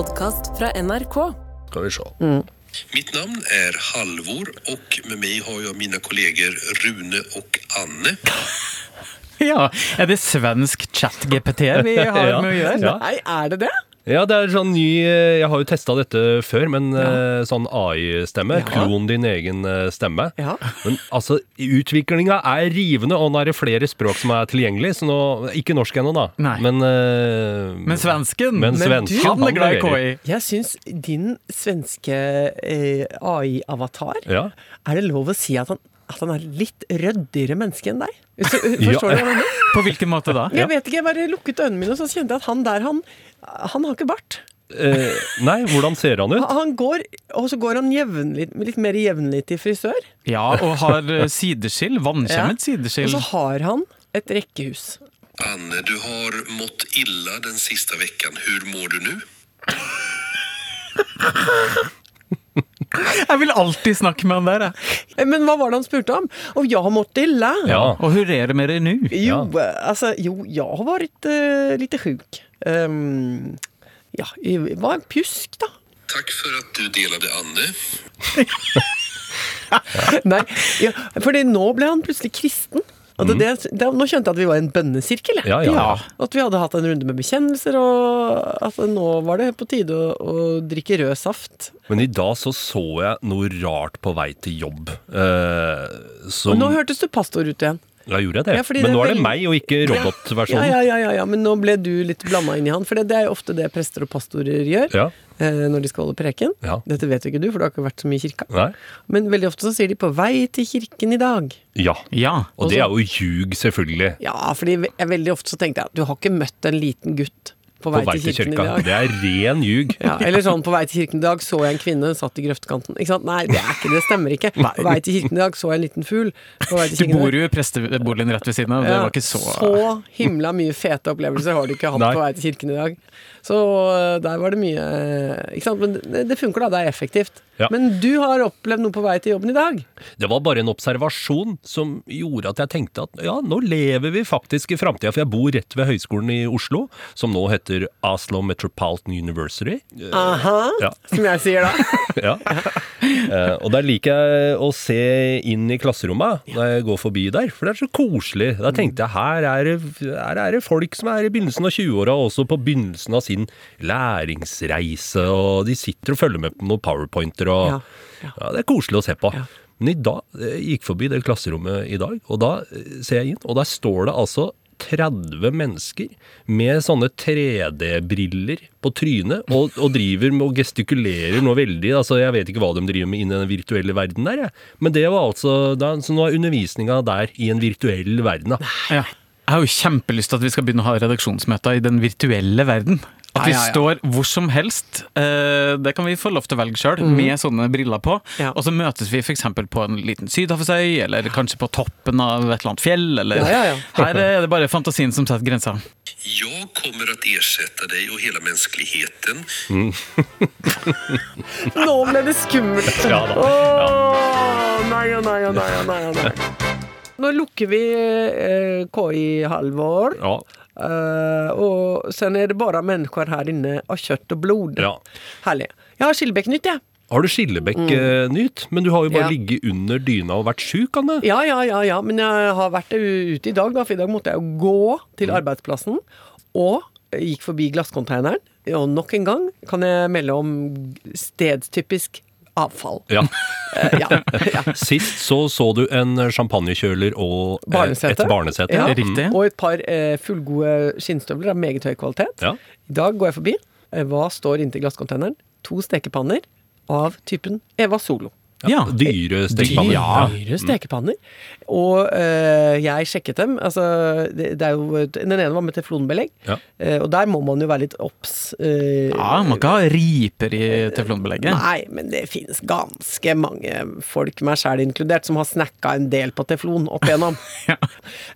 podkast fra NRK. Skal vi se. Mitt navn er Halvor, og med meg har jeg mine kolleger Rune og Anne. Ja, Er det svensk chat-GPT vi har Ja. med å gjøre? Ja. Nei, er det det? Ja, det er sånn ny eh, Jeg har jo testa dette før, men ja. sånn AI-stemme. Ja. Klon din egen eh, stemme. Ja. Men altså, utviklinga er rivende, og nå er det flere språk som er tilgjengelig. Så nå, Ikke norsk ennå, da. Nei. Men, uh, Men svensken, men Men du- svensken, han er glad i. KI. Jeg syns din svenske eh, AI-avatar Ja. Er det lov å si at han, at han er litt røddigere menneske enn deg? Forstår Ja. Du hva jeg mener? På hvilken måte da? Jeg vet ikke, jeg bare lukket øynene mine, og så kjente jeg at han der, han, han har ikke bart. Eh, nei, hvordan ser han ut? Han går, og så går han jevnlig, litt mer jevnlig til frisør. Ja, og har eh, sideskill. Vannkjemmet Ja. Og så har han et rekkehus. Anne, du har mått illa den siste vekken Hur mår du nå? Jeg vil alltid snakke med han der, jeg. Eh, Men hva var det han spurte om? Og har mått illa. Ja. Og hurrerer med det nå. Jo, alltså, jo, jeg har vært uh, litt sjuk. Ehm, ja, det var en pjusk da. Takk for at du delte, Anne. Nei, ja, fordi nå ble han plutselig kristen. Og det, det, det, nå skjønte jeg at vi var i en bønnesirkel. Ja, ja. Ja. At vi hadde hatt en runde med bekjennelser, og at nå var det på tide å, å drikke rød saft. Men i dag så så jeg noe rart på vei til jobb. Eh, som Og nå hørtes du pastor ut igjen. Ja, gjorde jeg det? Ja, Men det nå er det vel- meg, og ikke robotversjonen. ja, ja, ja, ja, men nå ble du litt blanda inn i han. For det, det er jo ofte det prester og pastorer gjør Ja. eh, når de skal holde preken. Ja. Dette vet jo ikke du, for du har ikke vært så mye i kirka. Nei? Men veldig ofte så sier de 'på vei til kirken i dag'. Ja. Ja. Og det er jo ljug, selvfølgelig. Ja, for veldig ofte så tenkte jeg at du har ikke møtt en liten gutt på vei, til kirken, i dag. Det er ren ljug. Ja, eller sånn på vei til kirken i dag så jeg en kvinne satt i grøftkanten. Ikke sant? Nei, det er ikke det. stemmer ikke. På vei til kirken i dag så jeg en liten fugl. På vei Du bor jo i presteboligen rett ved siden av. Det Ja, var ikke så så himla mye fete opplevelser har du ikke hatt Nei. på vei til kirken i dag. Så øh, der var det mye øh, Ikke sant? Men det, det funker, da. Det er effektivt. Ja. Men du har opplevd noe på vei til jobben i dag. Det var bare en observasjon som gjorde at jeg tenkte at ja, nå lever vi faktisk i framtida. For jeg bor rett ved Høgskolen i Oslo, som nå heter Oslo Metropolitan University. Eh, Aha, Ja. som jeg sier da. Ja. Eh, og der liker jeg å se inn i klasserommet når jeg går forbi der, for det er så koselig. Da tenkte jeg her er det, her er det folk som er i begynnelsen av 20-åra, også på begynnelsen av sin læringsreise, og de sitter og følger med på noen powerpointer, og Ja, ja, ja. det er koselig å se på. Men i dag, jeg gikk forbi det klasserommet i dag, og da eh, ser jeg inn, og der står det altså 30 mennesker med sånne 3D-briller på trynet, og, og driver med og gestikulerer noe veldig. altså Jeg vet ikke hva de driver med i den virtuelle verden der, jeg. Men det var altså da, Så nå er undervisninga der i en virtuell verden, da. Ja. Jeg har jo kjempelyst til at vi skal begynne å ha redaksjonsmøter i den virtuelle verden. At vi Ja, ja, ja. står hvor som helst, eh, det kan vi få lov til å velge sjøl, med sånne briller på. Ja. Og så møtes vi f.eks. på en liten sydhavsøy, eller kanskje på toppen av et eller annet fjell. Eller Ja, ja, ja. Her er det bare fantasien som setter grensa. Jeg kommer til å erstatte deg og hele menneskeligheten. Nå ble det skummelt. Ja da. Åh, nei og nei og nei og nei. nei. Nå lukker vi eh, KI-halvår. Ja. Eh, og sen er det bare mennesker her inne av kjøtt og blod. ja. Herlig. Jeg har Skillebekk-nytt, jeg. Har du skillebekknytt? Mm. Men du har jo bare. Ja. ligget under dyna og vært sjuk, Anne. Ja, ja, ja, ja, men jeg har vært ute i dag, da, for i dag måtte jeg jo gå til Mm. arbeidsplassen. Og gikk forbi glasscontaineren. Og nok en gang kan jeg melde om stedstypisk avfall. Ja. Eh, ja, ja. Sist så så du en champagnekjøler og eh, Barnesete. et barnesete. Ja. Riktig. Og et par eh, fullgode skinnstøvler av meget høy kvalitet. Ja. I dag går jeg forbi. Hva står inntil glasscontaineren? To stekepanner av typen Eva Solo. Ja. Dyre stekepanner. Ja. Dyre stekepanner. Og eh, jeg sjekket dem. Altså, det, det er jo, den ene var med teflonbelegg, Ja. eh, og der må man jo være litt obs. eh, Ja, man kan ha riper i teflonbelegget. Nei, men det finnes ganske mange folk, meg sjæl inkludert, som har snakka en del på teflon opp igjennom. Ja.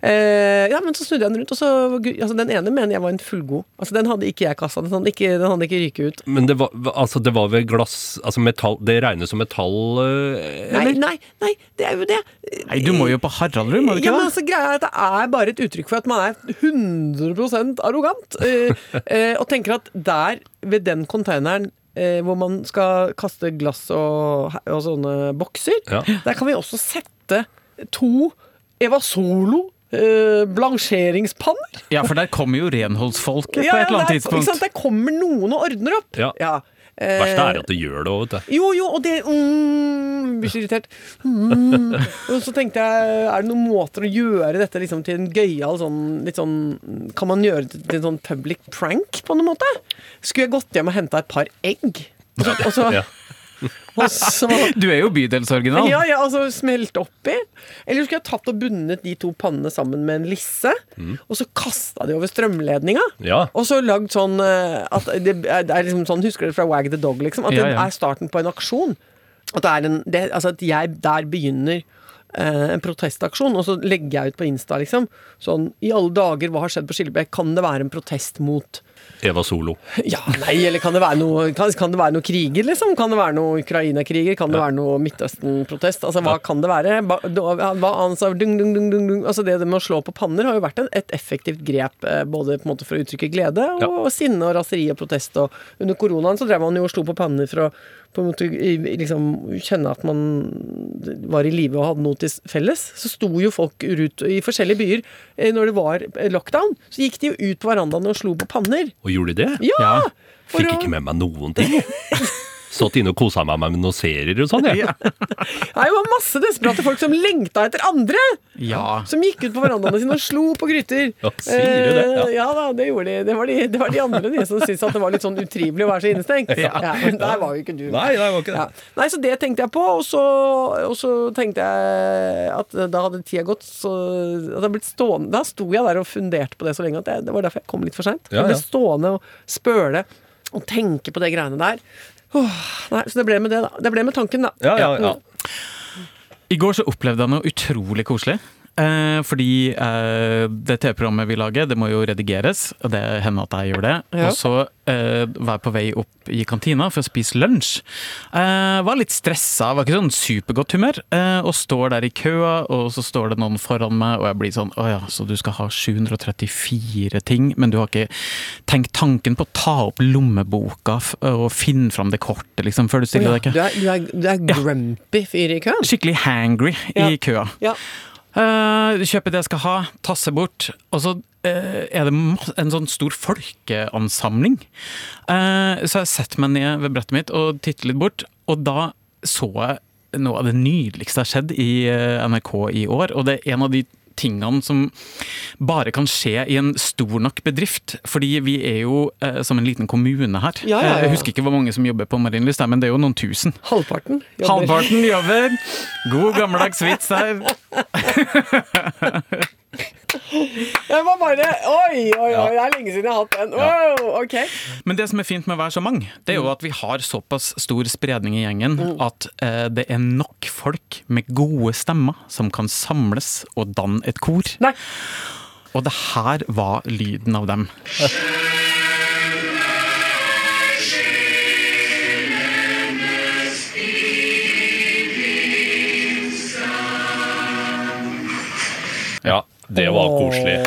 Uh, ja, men så snudde jeg den rundt, og så altså, Den ene mener jeg var en fullgod. Altså, Den hadde ikke jeg kassa. Den hadde ikke, den hadde ikke ryket ut. Men det var, altså det var vel glass altså metall, Det regnes som metall, øh, Nei, nei, nei, det er jo det. Nei, du må jo på Haraldrud, må du Ja, ikke men det? altså, greia er at Det er bare et uttrykk for at man er 100% arrogant. eh, eh, og tenker at der, ved den containeren eh, hvor man skal kaste glass og, og sånne bokser, Ja. der kan vi også sette to Eva Solo eh, blansjeringspanner. Ja, for der kommer jo renholdsfolket på et eller annet er- Ikke tidspunkt. sant? Der kommer noen og ordner opp. Ja. Eh, Verste er at det gjør det òg, vet du. jo, jo, og det mm, Blir så irritert. Mm. Og så tenkte jeg, er det noen måter å gjøre dette liksom til en gøyal sånn, litt sånn Kan man gjøre det til en sånn public prank, på noen måte? Skulle jeg gått hjem og henta et par egg? Og så, og så, Ja. så Du er jo bydelsoriginal. ja, ja, altså smelt oppi. Eller skulle jeg tatt og bundet de to pannene sammen med en lisse, og så kasta de over strømledninga? Ja. Og så lagd sånn eh, at det er, det er liksom sånn, Husker dere fra Wag the Dog, liksom? At Ja, det er starten på en aksjon. At, det er en, det, altså at jeg der begynner eh, en protestaksjon, og så legger jeg ut på Insta, liksom. Sånn I alle dager, hva har skjedd på Skillebekk? Kan det være en protest mot Eva Solo. Ja, nei, eller kan det være noe Kan, kan det være noe kriger, liksom? Kan det være noe Ukraina-kriger? Kan det være noe Midtøsten-protest? Altså, hva kan det være? Hva dung, dung, dung, dung, dung. Altså, det med å slå på panner har jo vært et effektivt grep, eh, både på en måte for å uttrykke glede og, Ja. sinne og raseri og protest. Og under koronaen så drev man jo og slo på panner for å på en måte liksom kjenne at man var i live og hadde noe til felles. Så sto jo folk ut i forskjellige byer eh, når det var eh, lockdown. Så gikk de jo ut på verandaene og slo på panner. Og gjorde de det? Ja! Ja. Fikk ikke med meg noen ting. Satt inne og kosa meg med noen serier og sånn, jeg. Det var masse desperate folk som lengta etter andre! Ja. Som gikk ut på verandaene sine og slo på gryter. Ja, sier du det? Ja. Eh, ja da, det gjorde de. Det var de, det var de andre de som syntes at det var litt sånn utrivelig å være så innestengt. Ja. men der var jo ikke du. Nei, det var ikke det. Ja. Nei, så det tenkte jeg på, og så, og så tenkte jeg at da hadde tida gått, så at jeg blitt stående Da sto jeg der og funderte på det så lenge at jeg, det var derfor jeg kom litt for seint. Ja, Jeg ble stående og spøle og tenke på de greiene der. Åh, nei, så det ble med det, da. Det ble med tanken, da. Ja, ja, ja. I går så opplevde jeg noe utrolig koselig. Eh, fordi eh, det TV-programmet vi lager, det må jo redigeres, og det hender at jeg gjør det. Ja. Og så eh, var jeg på vei opp i kantina for å spise lunsj. Eh, var litt stressa, var ikke sånn supergodt humør, eh, og står der i køa, og så står det noen foran meg, og jeg blir sånn Å ja, så du skal ha 734 ting, men du har ikke tenkt tanken på å ta opp lommeboka og finne fram det kortet, liksom, før du stiller stiller ja, deg i kø. du, er, du, er, du er grumpy fyr i køen? Skikkelig hangry Ja. i køa. Ja. Eh, kjøper det jeg skal ha, tasse bort, og så uh, er det en sånn stor folkeansamling. Uh, så jeg setter meg ned ved brettet mitt og titter litt bort, og da så jeg noe av det nydeligste har skjedd i NRK i år, og det er en av de tingene som bare kan skje i en stor nok bedrift. Fordi vi er jo eh, som en liten kommune her. Ja, ja, ja. Eh, Jeg husker ikke hvor mange som jobber på Marienlyst, men det er jo noen tusen. Halvparten jobber. Halvparten jobber. God gammeldags vits her. Jeg var bare Oi, oi, oi, det er lenge siden jeg har hatt den. Wow, ok. Men det som er fint med å være så mange, det er jo at vi har såpass stor spredning i gjengen at eh, det er nok folk med gode stemmer som kan samles og danne et kor. Nei. Og det her var lyden av dem. Ja, det var koselig.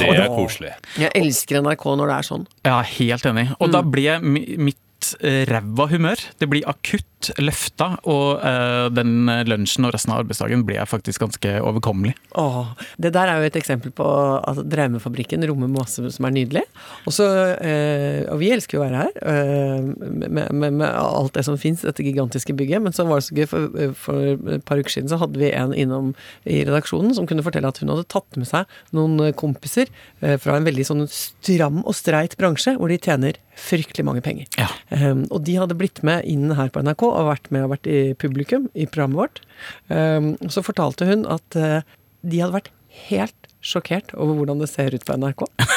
Det er koselig. Jeg elsker NRK når det er sånn. Ja, helt enig. Og da ble mitt eh, ræva humør Det blir akutt løfta, og uh, den lunsjen og resten av arbeidsdagen blir faktisk ganske overkommelig. Åh, det der er jo et eksempel på at Draumefabrikken rommer masse som er nydelig. Og så, eh, og vi elsker jo å være her, uh, med, med, med alt det som fins, dette gigantiske bygget. Men så var det så gøy, for, for et par uker siden så hadde vi en innom i redaksjonen som kunne fortelle at hun hadde tatt med seg noen kompiser eh, fra en veldig sånn stram og streit bransje, hvor de tjener fryktelig mange penger. Ja. Um, og de hadde blitt med inn her på NRK og vært med og vært i publikum i programmet vårt. Um, og så fortalte hun at uh, de hadde vært helt sjokkert over hvordan det ser ut på NRK.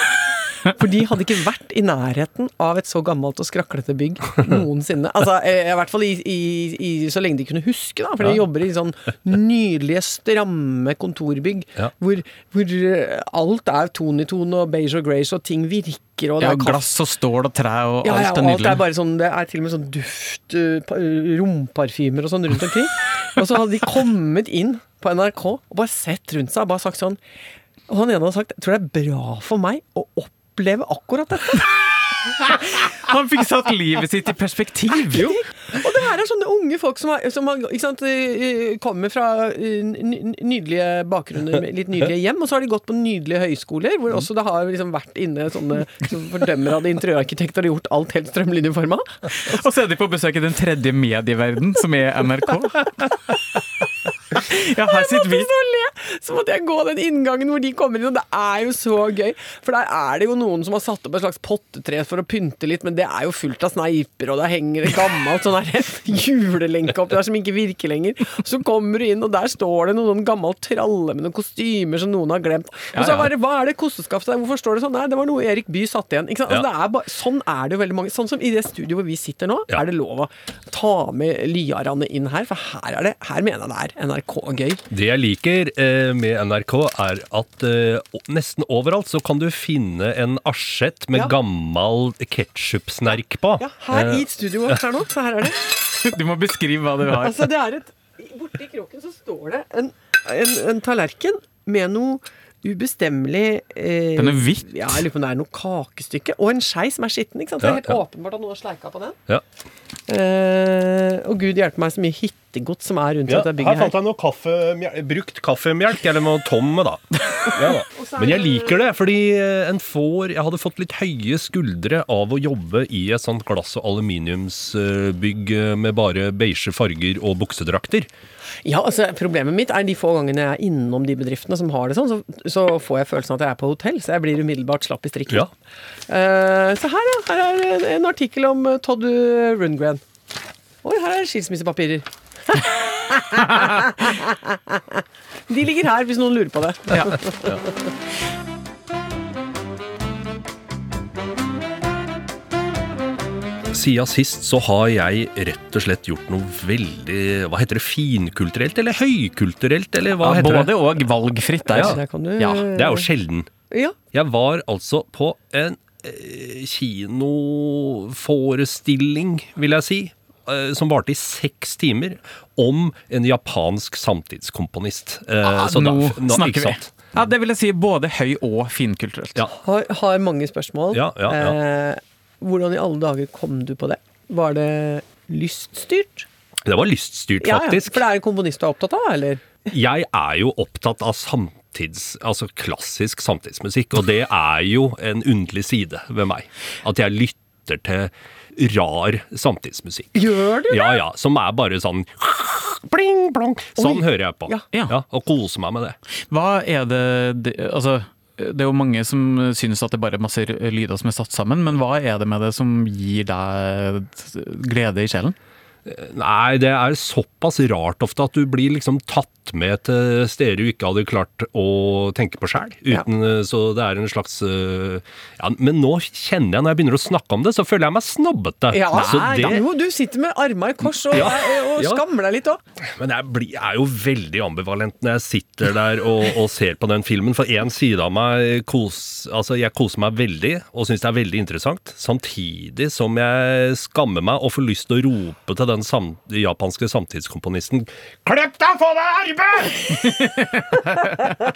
For de hadde ikke vært i nærheten av et så gammelt og skraklete bygg noensinne. Altså, eh, I hvert fall i, i, så lenge de kunne huske, da. For de Ja. jobber i sånn nydelige, stramme kontorbygg Ja. hvor, hvor eh, alt er tone i tone og beige og grace, og ting virker, og det Ja, og glass og stål og tre og Ja, ja, alt og er alt er bare sånn, det er til og med sånn duft, uh, romparfymer og sånn rundt omkring. Og så hadde de kommet inn på NRK og bare sett rundt seg og bare sagt sånn Og han ene hadde sagt jeg tror det er bra for meg å oppleve akkurat dette. Han fikk satt livet sitt i perspektiv! Og det her er sånne unge folk som, har, som har, sant, eh, kommer fra eh, nydelige bakgrunner, litt nydelige hjem, og så har de gått på nydelige høyskoler, hvor også det har liksom vært inne sånne som fordømmer at interiørarkitekter har gjort alt helt strømlinjeforma. Og så er de på besøk i den tredje medieverden, som er NRK. Ja, her sitter vi. Så måtte jeg gå den inngangen hvor de kommer inn, og det er jo så gøy. For der er det jo noen som har satt opp et slags pottetre for å pynte litt, men det er jo fullt av sneiper, og der henger det gammelt sånn julelenke opp der som ikke virker lenger. Så kommer du inn, og der står det noen sånn gammel tralle med noen kostymer som noen har glemt. Og så bare, hva er det kosteskaftet der, hvorfor står det sånn? Nei, det var noe Erik Bye satte igjen. Altså, det er bare, sånn er det jo veldig mange. Sånn som i det studioet hvor vi sitter nå, er det lov å ta med Lyarane inn her, for her er det, her mener jeg det er NRK-gøy. Det jeg liker eh, med NRK, er at eh, nesten overalt så kan du finne en asjett med Ja. gammel ketsjupsnerk på. Ja, her Eh, i studioet her nå, så her er det. Du må beskrive hva du har. Altså, det er et Borti kroken så står det en, en, en tallerken med noe ubestemmelig eh, Den er hvitt. Ja, jeg lurer på om det er noe kakestykke. Og en skei som er skitten. ikke sant? Så det er helt ja. åpenbart at noen har sleika på den. Ja. Eh, og gud hjelpe meg så mye hittegods som er rundt Ja, dette bygget her. fant jeg noe kaffe, brukt kaffemjelk, eller noe tomme, da. Ja, da. Men jeg liker det, fordi eh, en får Jeg hadde fått litt høye skuldre av å jobbe i et sånt glass- og aluminiumsbygg eh, med bare beige farger og buksedrakter. Ja, altså Problemet mitt er de få gangene jeg er innom de bedriftene som har det sånn, så, så får jeg følelsen av at jeg er på hotell, så jeg blir umiddelbart slapp i strikken. Ja. Uh, så her, ja. Her er en, artikkel om Todd Rundgren. Oi, her er skilsmissepapirer. De ligger her, hvis noen lurer på det. Ja. Siden sist så har jeg rett og slett gjort noe veldig Hva heter det? Finkulturelt eller høykulturelt, eller hva Ja, heter både det? og valgfritt der. Ja. Du Ja, Det er jo sjelden. Ja. Jeg var altså på en eh, kinoforestilling, vil jeg si, som varte i seks timer, om en japansk samtidskomponist. Eh, Ah, så da- nå nå- snakker vi. Ja, det vil jeg si både høy og finkulturelt. Ja. Har, har mange spørsmål. Ja, ja, ja. Eh, hvordan i alle dager kom du på det? Var det lyststyrt? Det var lyststyrt, Ja, ja. faktisk. For det er en komponist du er opptatt av, eller? Jeg er jo opptatt av samtids, altså klassisk samtidsmusikk, og det er jo en underlig side ved meg. At jeg lytter til rar samtidsmusikk. Gjør du det? Ja, ja, som er bare sånn bling, blong. Sånn Oi. hører jeg på. Ja. Ja. og koser meg med det. Hva er det, det Altså, det er jo mange som synes at det bare er masse lyder som er satt sammen, men hva er det med det som gir deg glede i sjelen? Nei, det er såpass rart ofte at du blir liksom tatt med til steder du ikke hadde klart å tenke på sjæl. Ja. Så det er en slags øh, ja, Men nå kjenner jeg, når jeg begynner å snakke om det, så føler jeg meg snobbete. Ja, det, jo, du sitter med armene i kors og, og skammer deg litt òg. Men jeg, blir, jeg er jo veldig ambivalent når jeg sitter der og, og ser på den filmen. For én side av meg kos, altså jeg koser meg veldig og syns det er veldig interessant. Samtidig som jeg skammer meg og får lyst til å rope til den sam, japanske samtidskomponisten 'Kløpp deg få deg arbeid!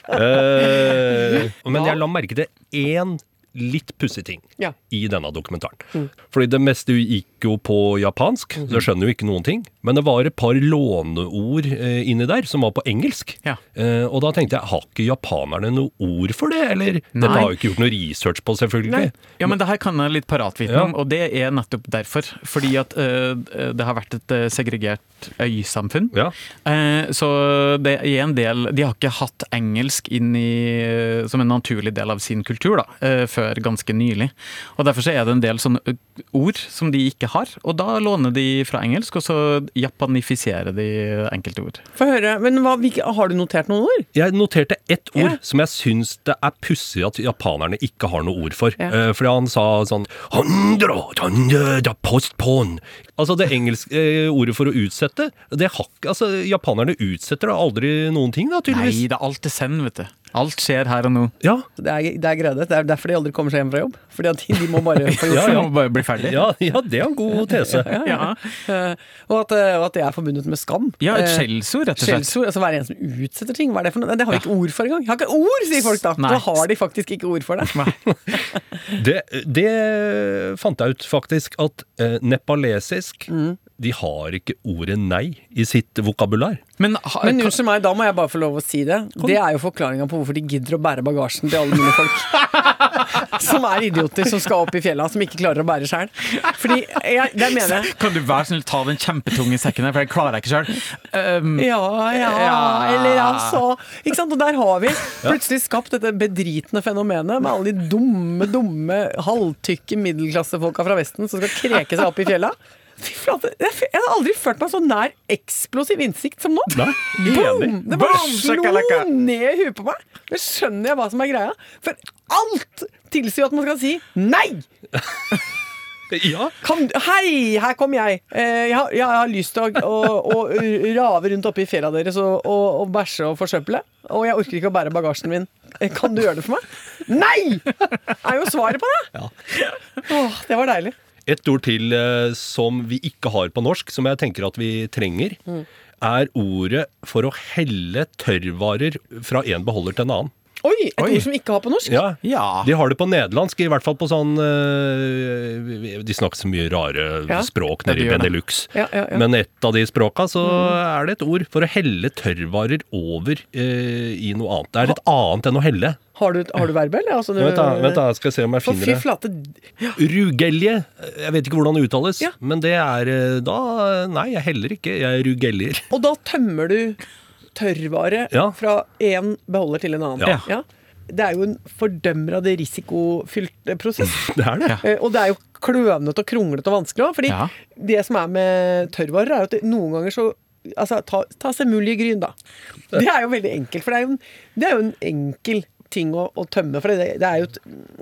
Eh, men jeg la merke til én litt pussig ting Ja. i denne dokumentaren. Fordi det meste gikk jo på japansk, så jeg skjønner jo ikke noen ting. Men det var et par låneord eh, inni der som var på engelsk. Ja. Eh, og da tenkte jeg, har ikke japanerne noe ord for det? Eller Nei. dette har jo ikke gjort noe research på, selvfølgelig. Nei. Ja, men det her kan jeg litt paratvitne Ja. om, og det er nettopp derfor. Fordi at eh, det har vært et segregert øysamfunn. Ja. Eh, så det er en del De har ikke hatt engelsk inn i, som en naturlig del av sin kultur da, før ganske nylig. Og Derfor så er det en del sånne ord som de ikke har, og da låner de fra engelsk. Og så japanifisere de enkelte ord. Få høre. Men hva, hvilke, har du notert noen ord? Jeg noterte ett ord Ja. som jeg syns det er pussig at japanerne ikke har noe ord for. Ja. Eh, fordi han sa sånn «Handra, tanda, da postpon». Altså det engelske eh, ordet for å utsette. Det har, ikke- altså, japanerne utsetter da aldri noen ting, da, tydeligvis. Nei, det er alt det send, vet du. Alt skjer her og nå. Ja, Det er, det er greide. Det er derfor de aldri kommer seg hjem fra jobb. Fordi at de, de må bare få gjort Ja, ja. bare bli ferdig. ja, ja, det er en god tese. Ja, Eh, og, at, eh, og at det er forbundet med skam. ja et Eh, skjellsord, rett og slett. Skjellsord, altså være en som utsetter ting. Hva er det for noe? Det har vi ikke ord for engang. Jeg har ikke ord, sier folk da. Nei. Da har de faktisk ikke ord for det. Det, det fant jeg ut faktisk, at nepalesisk De har ikke ordet nei i sitt vokabular. Men, ha, Men unnskyld meg, da må jeg bare få lov å si det. Det er jo forklaringa på hvorfor de gidder å bære bagasjen til alle mulige folk. Som er idioter som skal opp i fjella, som ikke klarer å bære sjøl. Fordi jeg, det mener jeg. kan du være snill ta den kjempetunge sekken her, for jeg klarer jeg ikke sjøl. Um, Ja, ja, Ja. eller altså Ikke sant? Og der har vi plutselig skapt dette bedritne fenomenet med alle de dumme, dumme, halvtykke middelklassefolka fra Vesten som skal kreke seg opp i fjella. Fy flate, jeg har aldri følt meg så nær eksplosiv innsikt som nå. Nei, Boom! Det bare Boom, slo ned i huet på meg. Nå skjønner jeg hva som er greia. For alt tilsier at man skal si nei! Ja, Kan, hei, her kom jeg. Eh, jeg, har, jeg har lyst til å, å, å rave rundt oppe i fjella deres og, og, og bæsje og forsøple. Og jeg orker ikke å bære bagasjen min. Eh, Kan du gjøre det for meg? Nei! Er jo svaret på det. Åh, det var deilig. Et ord til eh, som vi ikke har på norsk, som jeg tenker at vi trenger, er ordet for å helle tørrvarer fra en beholder til en annen. Oi, et Oi. ord som vi ikke har på norsk. Ja, Ja. De har det på nederlandsk, i hvert fall på sånn eh, De snakker så mye rare Ja. språk Ja, nede de i gjør det. Benelux. Ja, ja, ja. Men et av de språka så er det et ord for å helle tørrvarer over eh, i noe annet. Det er et annet enn å helle. Har du, har du verbet, eller? Altså, du- Vent da, vent da, skal jeg se om jeg For finner fy det. flate Rugelje. Jeg vet ikke hvordan det uttales, Ja. men det er eh, da Nei, jeg heller ikke. Jeg rugeljer. Og da tømmer du tørrvare Ja. fra én beholder til en annen. Ja. Det er jo en fordømrende risikofylt prosess. Det er det. Eh, Og det er jo klønete og kronglete og vanskelig òg. Fordi Ja. det som er med tørrvarer, er jo at noen ganger så Altså, ta, ta semuljegryn, da. Det er jo veldig enkelt. For det er jo en, det er jo en enkel ting å, å tømme. For det, det er jo et,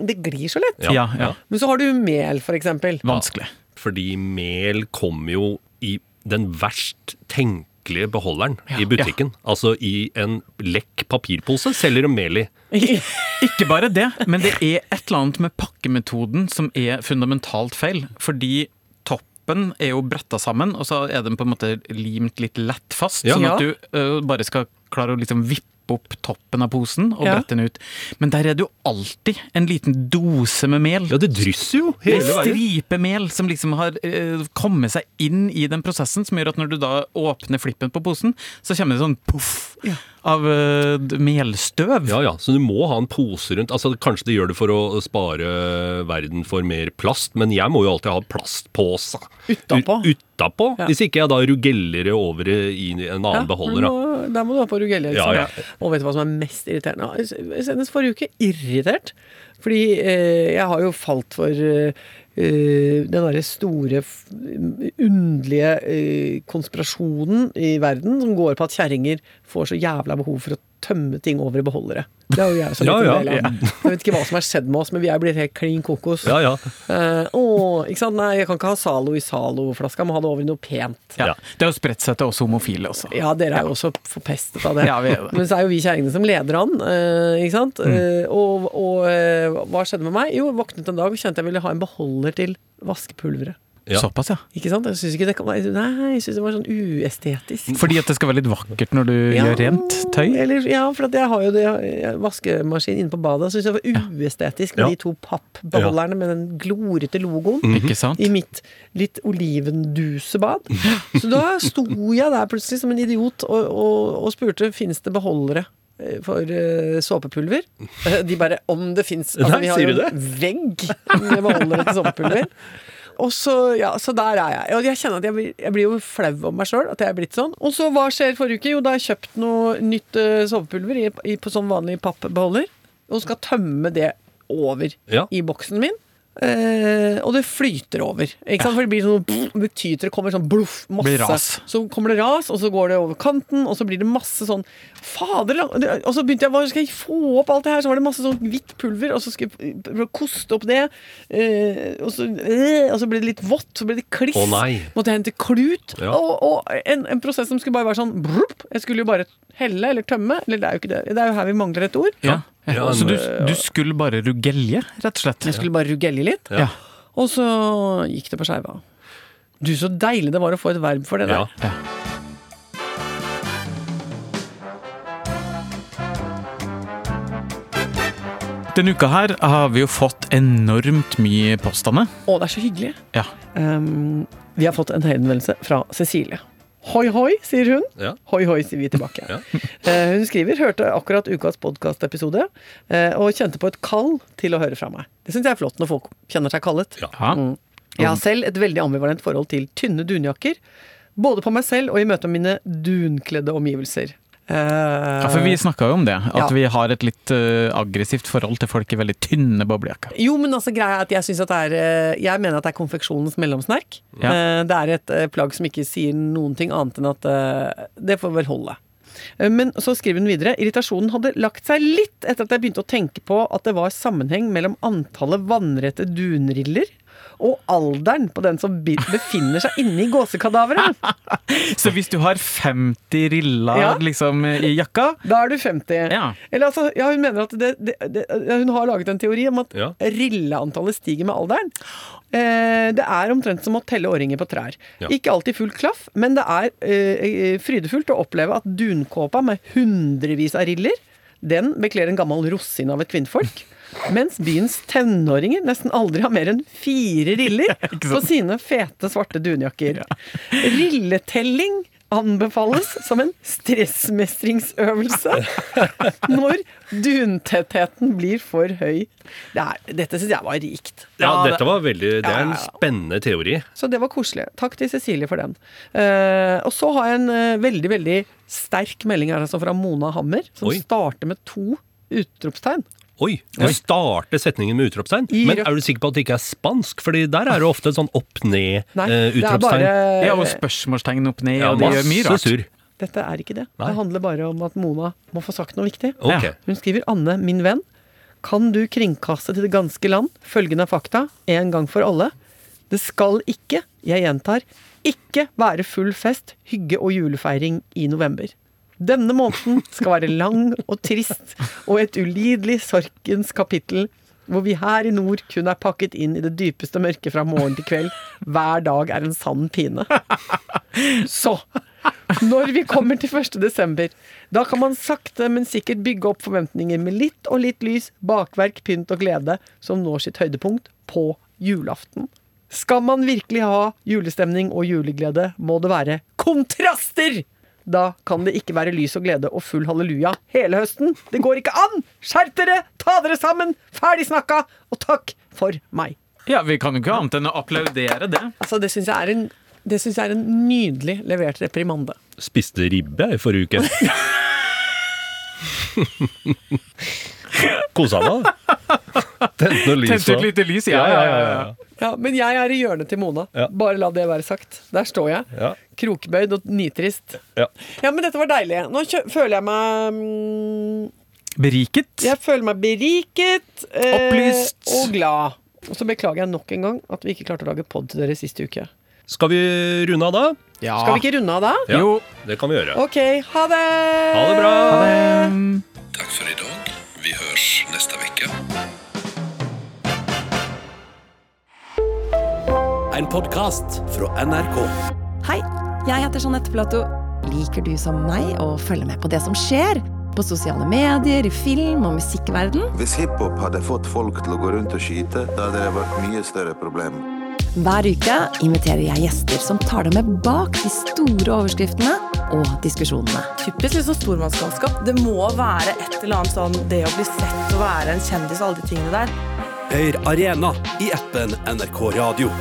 Det glir så lett. Ja, ja. Men så har du mel, for eksempel. Vanskelig. Fordi mel kommer jo i den verst tenkelige beholderen Ja. i butikken. Altså i en lekk papirpose selger de mel i. Ikke bare det, men det er et eller annet med pakkemetoden som er fundamentalt feil. Fordi toppen er jo bretta sammen, og så er den på en måte limt litt lett fast. Ja. Sånn at du ø, bare skal klare å liksom vippe opp toppen av posen og Ja. brette den ut. Men der er det jo alltid en liten dose med mel. Ja, det drysser jo Det hele er En stripe mel som liksom har eh, kommet seg inn i den prosessen, som gjør at når du da åpner flippen på posen, så kommer det sånn poff av uh, melstøv. Ja, ja, så du må ha en pose rundt. Altså, Kanskje de gjør det for å spare verden for mer plast, men jeg må jo alltid ha plastpose. Utapå. Utapå. Ja. Hvis ikke jeg da rugeller det over i en annen Ja, beholder. Da. Må, Der må du ha på rugelje. Ja, ja. Og vet du hva som er mest irriterende? Senest forrige uke irritert. Fordi eh, jeg har jo falt for eh, eh, den derre store, underlige eh, konspirasjonen i verden som går på at kjerringer får så jævla behov for å tømme ting over i beholdere. Det er jo jeg som Ja, ja. av. Jeg vet ikke hva som har skjedd med oss, men vi er blitt helt klin kokos. Ja, ja. Eh, å, ikke sant? Nei, jeg kan ikke ha Zalo i Zalo-flaska, må ha det over i noe pent. Ja. Ja. Det har jo spredt seg til oss homofile også. Ja, dere er jo også forpestet av det. Ja, vi er det. Men så er jo vi kjerringene som leder an, eh, ikke sant. Eh, og og eh, hva skjedde med meg? Jo, våknet en dag og kjente jeg ville ha en beholder til vaskepulveret. Ja. Såpass, ja. Ikke sant? Jeg syns ikke det kan være Nei, jeg syns det var sånn uestetisk. Fordi at det skal være litt vakkert når du Ja, gjør rent tøy? Eller, ja, for at jeg har jo det, jeg- vaskemaskin inne på badet. Syns jeg var uestetisk med Ja. de to pappbeholderne med den glorete logoen. Ikke sant? I mitt litt olivendusebad. Så da sto jeg der plutselig som en idiot og, og, og spurte finnes det beholdere eh, for eh, såpepulver. Eh, De bare om det fins altså, Vi har jo en vegg med beholdere til såpepulver. Og så, ja, så der er jeg. Og jeg kjenner at jeg blir, jeg blir jo flau over meg sjøl at jeg er blitt sånn. Og så hva skjer forrige uke? Jo, da har jeg kjøpt noe nytt uh, sovepulver i, i, på sånn vanlig pappbeholder. Og skal tømme det over Ja. i boksen min. Eh, og det flyter over. Ikke sant? For det blir sånn det tyter, det kommer sånn bluff, masse. Så kommer det ras, og så går det over kanten, og så blir det masse sånn Fader! Og så begynte jeg hva skal jeg få opp alt det her? Så var det masse sånn hvitt pulver, og så skulle jeg prøve å koste opp det. Eh, og, så, eh, og så ble det litt vått, så ble det kliss. Å. Måtte jeg hente klut. Ja. Og, og en, en prosess som skulle bare være sånn brup, Jeg skulle jo bare helle eller tømme. Eller det er jo ikke det. Det er jo her vi mangler et ord. Ja. Ja, Så du, du skulle bare rugelje, rett og slett? Jeg skulle bare rugelje litt. Ja. Og så gikk det på skeiva. Du, så deilig det var å få et verb for det der. Ja. Denne uka her har vi jo fått enormt mye påstander. Å, det er så hyggelig. Ja. Um, vi har fått en henvendelse fra Cecilie. Hoi, hoi, sier hun. Ja. Hoi, hoi, sier vi tilbake. Ja. Eh, hun skriver hørte akkurat ukas podkastepisode uh, og kjente på et kall til å høre fra meg. Det syns jeg er flott når folk kjenner seg kallet. Mm. Jeg har selv et veldig ambivalent forhold til tynne dunjakker. Både på meg selv og i møte med mine dunkledde omgivelser. Ja, for vi snakka jo om det, at Ja. vi har et litt uh, aggressivt forhold til folk i veldig tynne boblejakker. Jo, men altså greia er at jeg at det er eh, Jeg mener at det er konfeksjonens mellomsnerk. Ja. Eh, Det er et plagg som ikke sier noen ting annet enn at uh, det får vel holde. Men så skriver hun videre irritasjonen hadde lagt seg litt etter at jeg begynte å tenke på at det var sammenheng mellom antallet vannrette dunriller og alderen på den som befinner seg inni gåsekadaveret. Så hvis du har 50 riller Ja. liksom i jakka Da er du 50. Ja. Eller altså, ja, hun mener at det, det, det, Hun har laget en teori om at Ja. rilleantallet stiger med alderen. Eh, det er omtrent som å telle årringer på trær. Ja. Ikke alltid full klaff, men det er eh, frydefullt å oppleve at dunkåpa med hundrevis av riller, den bekler en gammel rosin av et kvinnfolk. Mens byens tenåringer nesten aldri har mer enn fire riller på sine fete, svarte dunjakker. Rilletelling anbefales som en stressmestringsøvelse når duntettheten blir for høy. Det er, dette syns jeg var rikt. Ja, dette var veldig Det er en spennende teori. Så det var koselig. Takk til Cecilie for den. Eh, og så har jeg en eh, veldig, veldig sterk melding her altså fra Mona Hammer, som Oi. starter med to utropstegn. Oi, du starter setningen med utropstegn. I Men rødt- er du sikker på at det ikke er spansk? Fordi der er det ofte sånn opp-ned-utropstegn. det er Ja, og spørsmålstegn opp ned, ja, og det gjør mye rart. Sur. Dette er ikke det. Nei. Det handler bare om at Mona må få sagt noe viktig. Okay. Hun skriver Anne, min venn. Kan du kringkaste til det ganske land følgende fakta en gang for alle? Det skal ikke, jeg gjentar, ikke være full fest, hygge og julefeiring i november. Denne måneden skal være lang og trist og et ulidelig sorgens kapittel, hvor vi her i nord kun er pakket inn i det dypeste mørket fra morgen til kveld. Hver dag er en sann pine. Så når vi kommer til 1. desember, da kan man sakte, men sikkert bygge opp forventninger med litt og litt lys, bakverk, pynt og glede, som når sitt høydepunkt på julaften. Skal man virkelig ha julestemning og juleglede, må det være kontraster! Da kan det ikke være lys og glede og full halleluja hele høsten. Det går ikke an! Skjerp dere! Ta dere sammen! Ferdig snakka! Og takk for meg. Ja, vi kan jo ikke annet enn å applaudere det. Altså, det syns jeg er en det synes jeg er en nydelig levert reprimande. Spiste ribbe i forrige uke. Kosa meg. Tente noe lys. Tente et lite lys, ja, ja, ja. ja. Ja, Men jeg er i hjørnet til Mona. Ja. Bare la det være sagt. Der står jeg. Ja. Krokbøyd og nitrist. Ja. Ja, men dette var deilig. Nå kjø føler jeg meg mm, Beriket. Jeg føler meg beriket eh, Opplyst. og glad. Og så beklager jeg nok en gang at vi ikke klarte å lage pod til dere siste uke. Skal vi runde av da? Ja. Skal vi ikke runde av da? Ja. Jo. Det kan vi gjøre. Ok, ha det! Ha det bra! Ha det. Takk for i dag. Vi høres neste vecka. En podkast fra NRK. Hei, jeg heter Jeanette Platou. Liker du som meg å følge med på det som skjer? På sosiale medier, i film- og musikkverden? Hvis hiphop hadde fått folk til å gå rundt og skyte, da hadde det vært mye større problem. Hver uke inviterer jeg gjester som tar deg med bak de store overskriftene og diskusjonene. Typisk liksom stormannsgalskap. Det må være et eller annet sånn det å bli sett og være en kjendis og alle de tingene der. Hør Arena i appen NRK Radio.